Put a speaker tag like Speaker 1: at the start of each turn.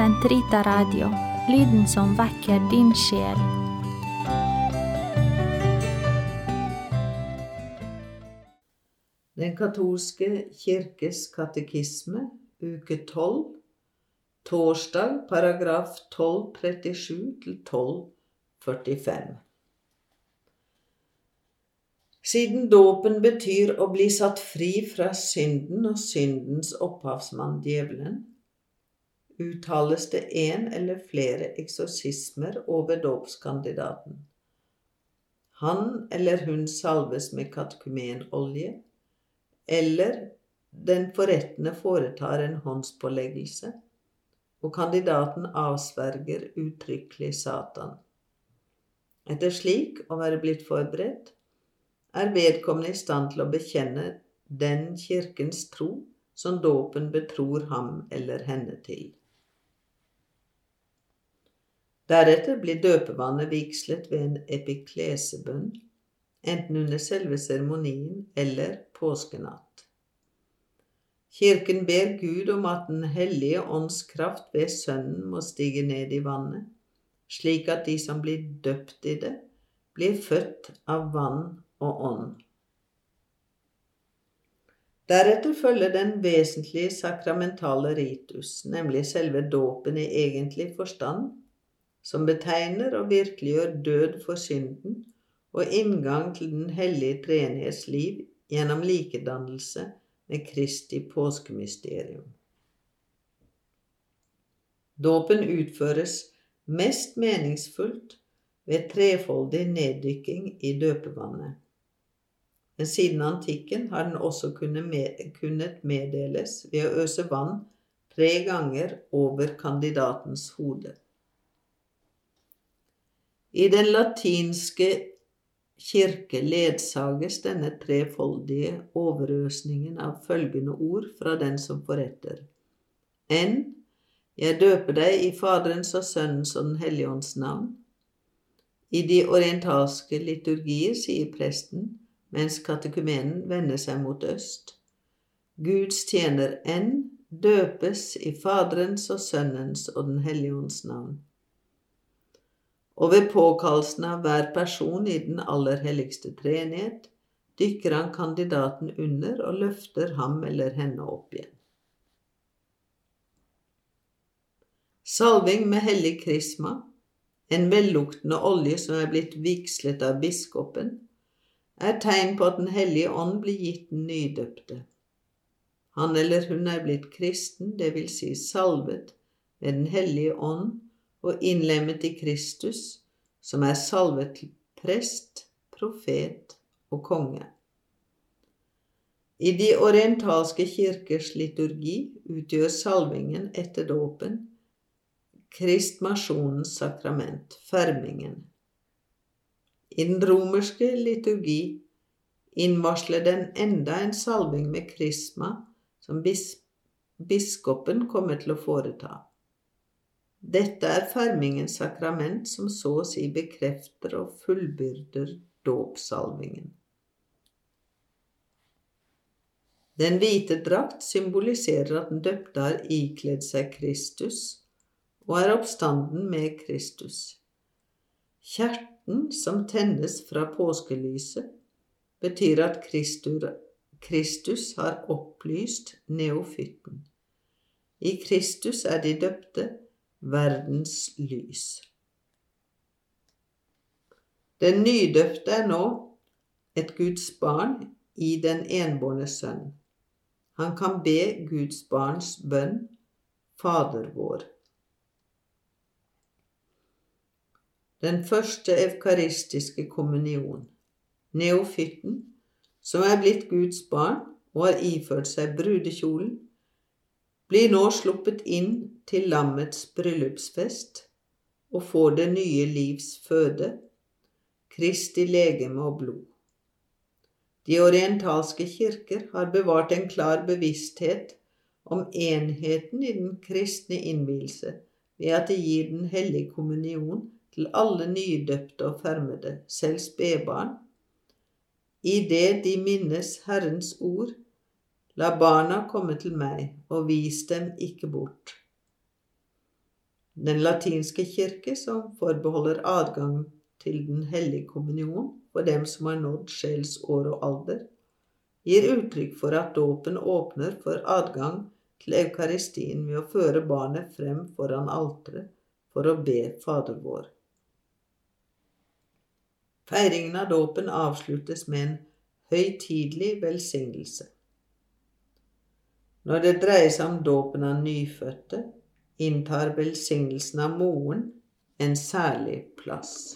Speaker 1: Sentrita Radio, lyden som vekker din sjel.
Speaker 2: Den katolske kirkes katekisme, uke 12, torsdag, paragraf 1237 til 1245. Siden dåpen betyr å bli satt fri fra synden og syndens opphavsmann djevelen, uttales det én eller flere eksorsismer over dåpskandidaten. Han eller hun salves med katekumenolje, eller den forrettende foretar en håndspåleggelse, og kandidaten avsverger uttrykkelig Satan. Etter slik å være blitt forberedt, er vedkommende i stand til å bekjenne den kirkens tro som dåpen betror ham eller henne til. Deretter blir døpevannet vigslet ved en epiklesebønn, enten under selve seremonien eller påskenatt. Kirken ber Gud om at Den hellige ånds kraft ved Sønnen må stige ned i vannet, slik at de som blir døpt i det, blir født av vann og ånd. Deretter følger den vesentlige sakramentale ritus, nemlig selve dåpen i egentlig forstand, som betegner og virkeliggjør død for synden og inngang til Den hellige treenighets liv gjennom likedannelse med Kristi påskemysterium. Dåpen utføres mest meningsfullt ved trefoldig neddykking i døpevannet. Men siden antikken har den også kunnet meddeles ved å øse vann tre ganger over kandidatens hode. I den latinske kirke ledsages denne trefoldige overøsningen av følgende ord fra den som forretter. Enn Jeg døper deg i Faderens og Sønnens og Den hellige ånds navn. I de orientalske liturgier sier presten, mens katekumenen vender seg mot øst, Guds tjener enn døpes i Faderens og Sønnens og Den hellige ånds navn. Og ved påkallelsen av hver person i den aller helligste treenighet dykker han kandidaten under og løfter ham eller henne opp igjen. Salving med hellig krisma en velluktende olje som er blitt vigslet av biskopen, er tegn på at Den hellige ånd blir gitt den nydøpte. Han eller hun er blitt kristen, det vil si salvet med Den hellige ånd og innlemmet i Kristus, som er salvet til prest, profet og konge. I de orientalske kirkers liturgi utgjør salvingen etter dåpen kristmasjonens sakrament, fermingen. I den romerske liturgi innvarsler den enda en salving med krisma som bis biskopen kommer til å foreta. Dette er fermingens sakrament som så å si bekrefter og fullbyrder dåpssalvingen. Den hvite drakt symboliserer at den døpte har ikledd seg Kristus og er oppstanden med Kristus. Kjerten som tennes fra påskelyset, betyr at Kristus har opplyst neofytten. I Kristus er de døpte verdens lys. Den nydøpte er nå et Guds barn i den enbårne sønn. Han kan be Guds barns bønn, Fader vår. den første evkaristiske kommunion. Neofytten, som er blitt Guds barn og har iført seg brudekjolen, blir nå sluppet inn til lammets bryllupsfest og får det nye livs føde, Kristi legeme og blod. De orientalske kirker har bevart en klar bevissthet om enheten i den kristne innvielse ved at de gir Den hellige kommunion til alle nydøpte og fermede, selv spedbarn, idet de minnes Herrens ord, la barna komme til meg, og vis dem ikke bort. Den latinske kirke, som forbeholder adgang til Den hellige kommunion for dem som har nådd sjelsår og alder, gir uttrykk for at dåpen åpner for adgang til eukaristien ved å føre barnet frem foran alteret for å be Fader vår. Feiringen av dåpen avsluttes med en høytidelig velsignelse. Når det dreier seg om dåpen av nyfødte, inntar velsignelsen av moren en særlig plass.